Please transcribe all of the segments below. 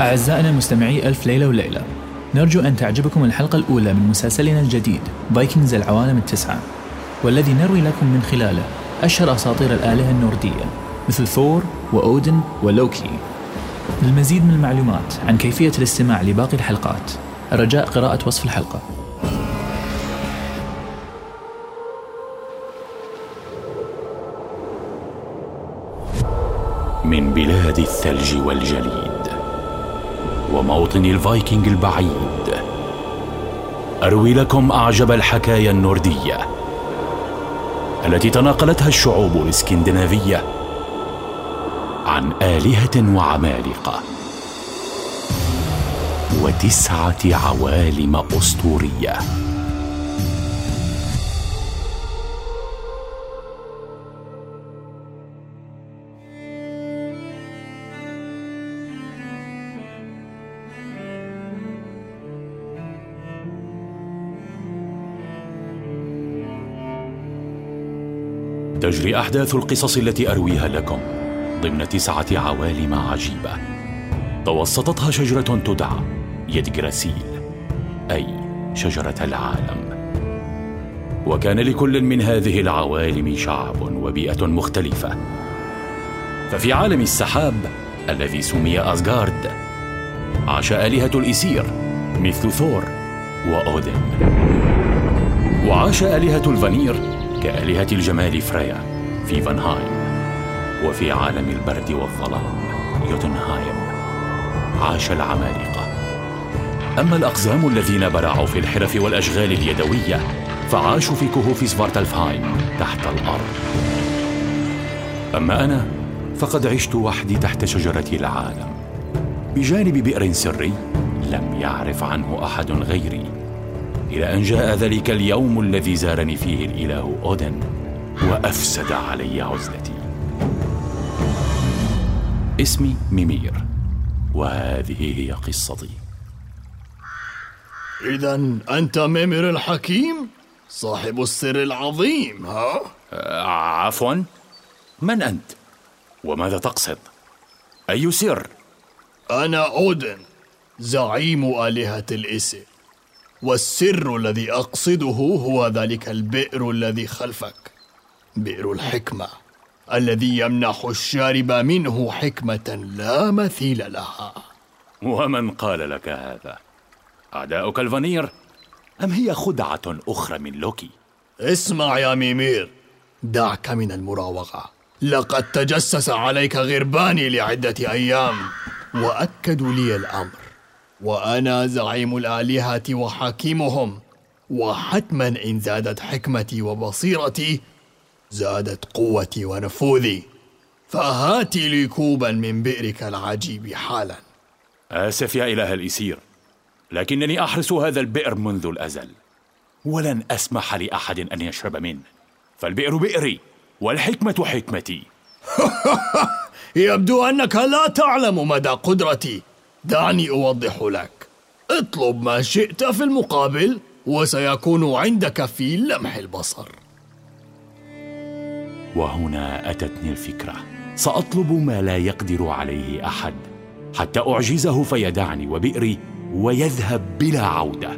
أعزائنا المستمعي ألف ليلة وليلة نرجو أن تعجبكم الحلقة الأولى من مسلسلنا الجديد فايكنجز العوالم التسعة والذي نروي لكم من خلاله أشهر أساطير الآلهة النوردية مثل ثور وأودن ولوكي للمزيد من المعلومات عن كيفية الاستماع لباقي الحلقات الرجاء قراءة وصف الحلقة. من بلاد الثلج والجليد وموطن الفايكنج البعيد. أروي لكم أعجب الحكايا النورديه التي تناقلتها الشعوب الإسكندنافية عن آلهة وعمالقة. وتسعة عوالم أسطورية. تجري أحداث القصص التي أرويها لكم ضمن تسعة عوالم عجيبة. توسطتها شجرة تدعى يدجراسيل أي شجرة العالم. وكان لكل من هذه العوالم شعب وبيئة مختلفة. ففي عالم السحاب الذي سمي اسغارد عاش آلهة الإسير مثل ثور وأودن. وعاش آلهة الفانير كالهه الجمال فريا في فانهايم وفي عالم البرد والظلام يوتنهايم. عاش العمالقة. أما الأقزام الذين برعوا في الحرف والأشغال اليدوية فعاشوا في كهوف سفارتلفهايم تحت الأرض. أما أنا فقد عشت وحدي تحت شجرة العالم. بجانب بئر سري لم يعرف عنه أحد غيري. إلى أن جاء ذلك اليوم الذي زارني فيه الإله أودن وأفسد علي عزلتي. اسمي ميمير وهذه هي قصتي. إذا أنت ميمر الحكيم؟ صاحب السر العظيم ها؟ آه، عفوا. من أنت؟ وماذا تقصد؟ أي سر؟ أنا أودن زعيم آلهة الإسير. والسر الذي أقصده هو ذلك البئر الذي خلفك. بئر الحكمة الذي يمنح الشارب منه حكمة لا مثيل لها. ومن قال لك هذا؟ أعداؤك الفانير أم هي خدعة أخرى من لوكي؟ اسمع يا ميمير دعك من المراوغة. لقد تجسس عليك غرباني لعدة أيام وأكدوا لي الأمر. وأنا زعيم الآلهة وحكيمهم وحتما إن زادت حكمتي وبصيرتي زادت قوتي ونفوذي. فهات لي كوبا من بئرك العجيب حالا. آسف يا إله الإسير لكنني أحرس هذا البئر منذ الأزل. ولن أسمح لأحد أن يشرب منه. فالبئر بئري والحكمة حكمتي. يبدو أنك لا تعلم مدى قدرتي. دعني أوضح لك. اطلب ما شئت في المقابل وسيكون عندك في لمح البصر. وهنا أتتني الفكرة. سأطلب ما لا يقدر عليه أحد. حتى أعجزه فيدعني وبئري ويذهب بلا عودة.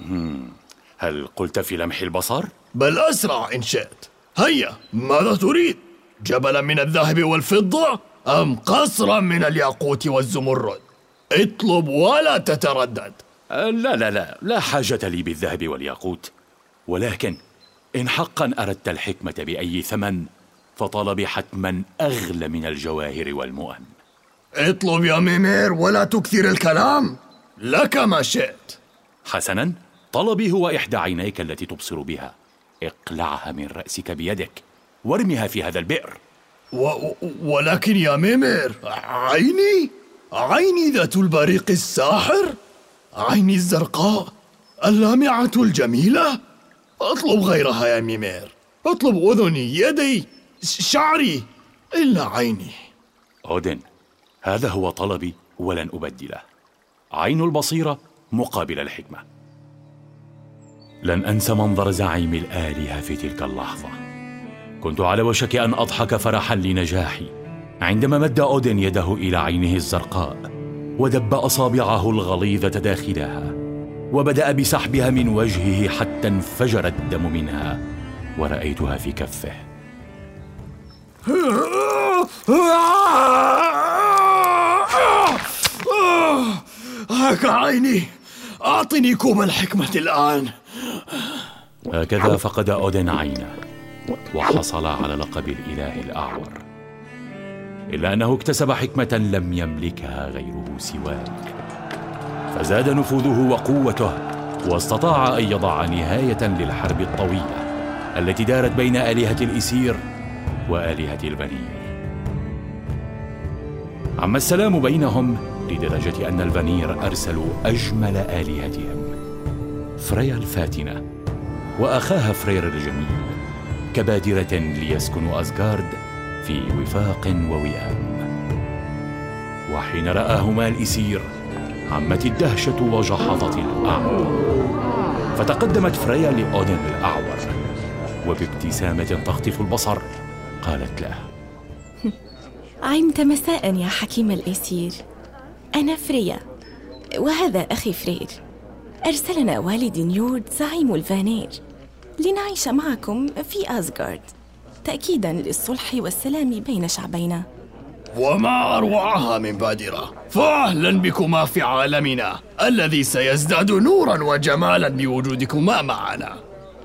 هم، هل قلت في لمح البصر؟ بل أسرع إن شئت. هيا ماذا تريد؟ جبلا من الذهب والفضة؟ أم قصرا من الياقوت والزمرد؟ اطلب ولا تتردد. أه، لا لا لا لا حاجة لي بالذهب والياقوت. ولكن إن حقا أردت الحكمة بأي ثمن فطلبي حتما أغلى من الجواهر والمؤن. اطلب يا ميمير ولا تكثر الكلام. لك ما شئت. حسنا طلبي هو إحدى عينيك التي تبصر بها. اقلعها من رأسك بيدك وارمها في هذا البئر. و ولكن يا ميمير عيني عيني ذات البريق الساحر عيني الزرقاء اللامعة الجميلة. اطلب غيرها يا ميمير. اطلب أذني يدي شعري إلا عيني. أودن هذا هو طلبي ولن أبدله. عين البصيرة مقابل الحكمة. لن انسى منظر زعيم الآلهة في تلك اللحظة. كنت على وشك أن أضحك فرحا لنجاحي. عندما مد أودن يده إلى عينه الزرقاء ودب أصابعه الغليظة داخلها وبدأ بسحبها من وجهه حتى انفجر الدم منها ورأيتها في كفه. هاك عيني! أعطني كوب الحكمة الآن. هكذا فقد أودن عينه وحصل على لقب الإله الأعور إلا أنه اكتسب حكمة لم يملكها غيره سواه فزاد نفوذه وقوته واستطاع أن يضع نهاية للحرب الطويلة التي دارت بين آلهة الإسير وآلهة الفانير عم السلام بينهم لدرجة أن الفانير أرسلوا أجمل آلهتهم فريا الفاتنة وأخاها فرير الجميل. كبادرة ليسكنوا أزغارد في وفاق ووئام. وحين رآهما الإسير عمت الدهشة وجحظت الأعمى. فتقدمت فريا لأودن الأعور وبابتسامة تخطف البصر قالت له عمت مساء يا حكيم الإسير. أنا فريا وهذا أخي فرير. أرسلنا والدي نيورد زعيم الفانير. لنعيش معكم في أزغارد تأكيدا للصلح والسلام بين شعبينا. وما أروعها من بادرة. فأهلا بكما في عالمنا الذي سيزداد نورا وجمالا بوجودكما معنا.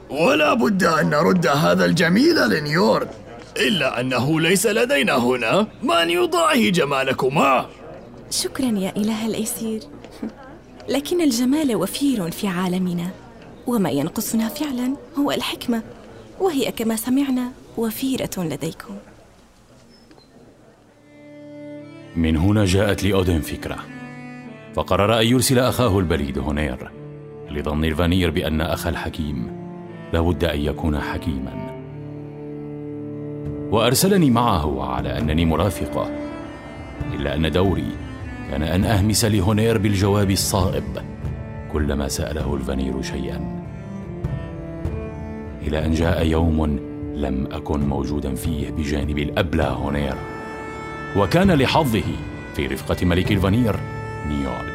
ولا بد أن نرد هذا الجميل لنيورد إلا أنه ليس لدينا هنا. من يضاهي جمالكما؟ شكرا يا إله الإسير لكن الجمال وفير في عالمنا. وما ينقصنا فعلا هو الحكمة وهي كما سمعنا وفيرة لديكم. من هنا جاءت لأودن فكرة فقرر أن يرسل أخاه البليد هونير لظن الفانير بأن أخا الحكيم لابد أن يكون حكيما. وأرسلني معه على أنني مرافقه إلا أن دوري كان أن أهمس لهونير بالجواب الصائب. كلما سأله الفانير شيئا. إلى أن جاء يوم لم أكن موجودا فيه بجانب الأبلى هونير. وكان لحظه في رفقة ملك الفانير نيورد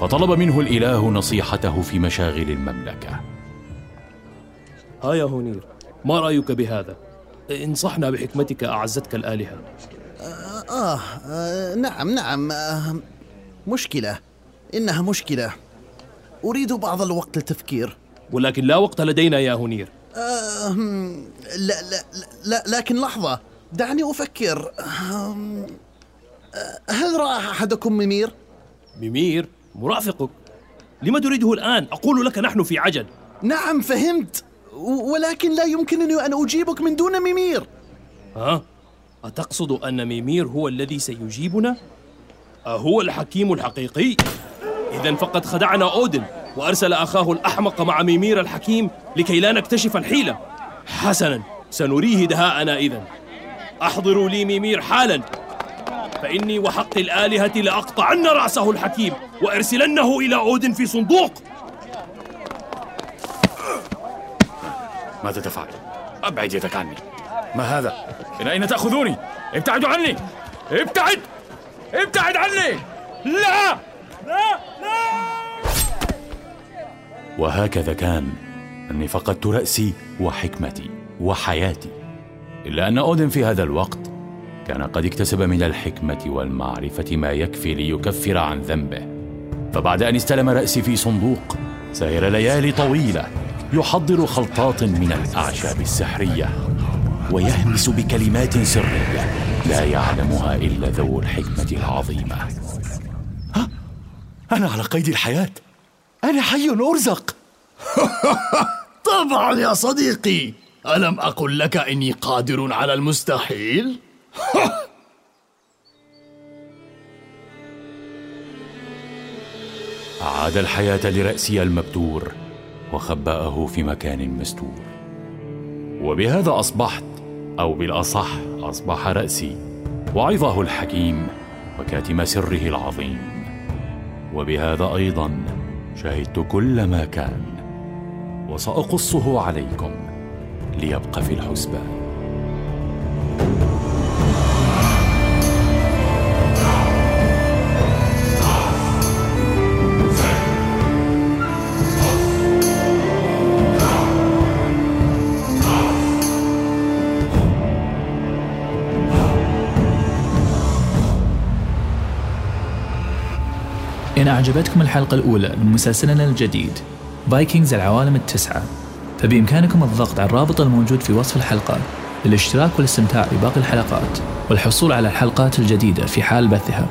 فطلب منه الإله نصيحته في مشاغل المملكة. ها يا هونير ما رأيك بهذا؟ انصحنا بحكمتك أعزتك الآلهة. آه, آه نعم نعم. آه مشكلة. إنها مشكلة. أريد بعض الوقت للتفكير ولكن لا وقت لدينا يا هونير آه لا, لا, لا لكن لحظة دعني أفكر آه هل رأى أحدكم ممير؟ ممير مرافقك لما تريده الآن؟ أقول لك نحن في عجل نعم فهمت ولكن لا يمكنني أن أجيبك من دون ممير ها؟ أتقصد أن ميمير هو الذي سيجيبنا؟ أهو الحكيم الحقيقي؟ إذا فقد خدعنا أودن وأرسل أخاه الأحمق مع ميمير الحكيم لكي لا نكتشف الحيلة حسنا سنريه دهاءنا إذا أحضروا لي ميمير حالا فإني وحق الآلهة لأقطعن رأسه الحكيم وأرسلنه إلى أودن في صندوق ماذا تفعل؟ أبعد يدك عني ما هذا؟ إلى أين تأخذوني؟ ابتعدوا عني! ابتعد! ابتعد عني! لا! وهكذا كان. أني فقدت رأسي وحكمتي وحياتي. إلا أن أودن في هذا الوقت كان قد اكتسب من الحكمة والمعرفة ما يكفي ليكفر عن ذنبه. فبعد أن استلم رأسي في صندوق سير ليالي طويلة يحضر خلطات من الأعشاب السحرية ويهمس بكلمات سرية لا يعلمها إلا ذو الحكمة العظيمة؟ أنا على قيد الحياة. أنا حي أرزق. طبعا يا صديقي. ألم أقل لك إني قادر على المستحيل؟ أعاد الحياة لرأسي المبتور وخبأه في مكان مستور. وبهذا أصبحت أو بالأصح أصبح رأسي وعظه الحكيم وكاتم سره العظيم. وبهذا أيضا شهدت كل ما كان وسأقصه عليكم ليبقى في الحسبان. إن أعجبتكم الحلقة الأولى من مسلسلنا الجديد فايكنجز العوالم التسعة. فبإمكانكم الضغط على الرابط الموجود في وصف الحلقة للاشتراك والاستمتاع بباقي الحلقات والحصول على الحلقات الجديدة في حال بثها.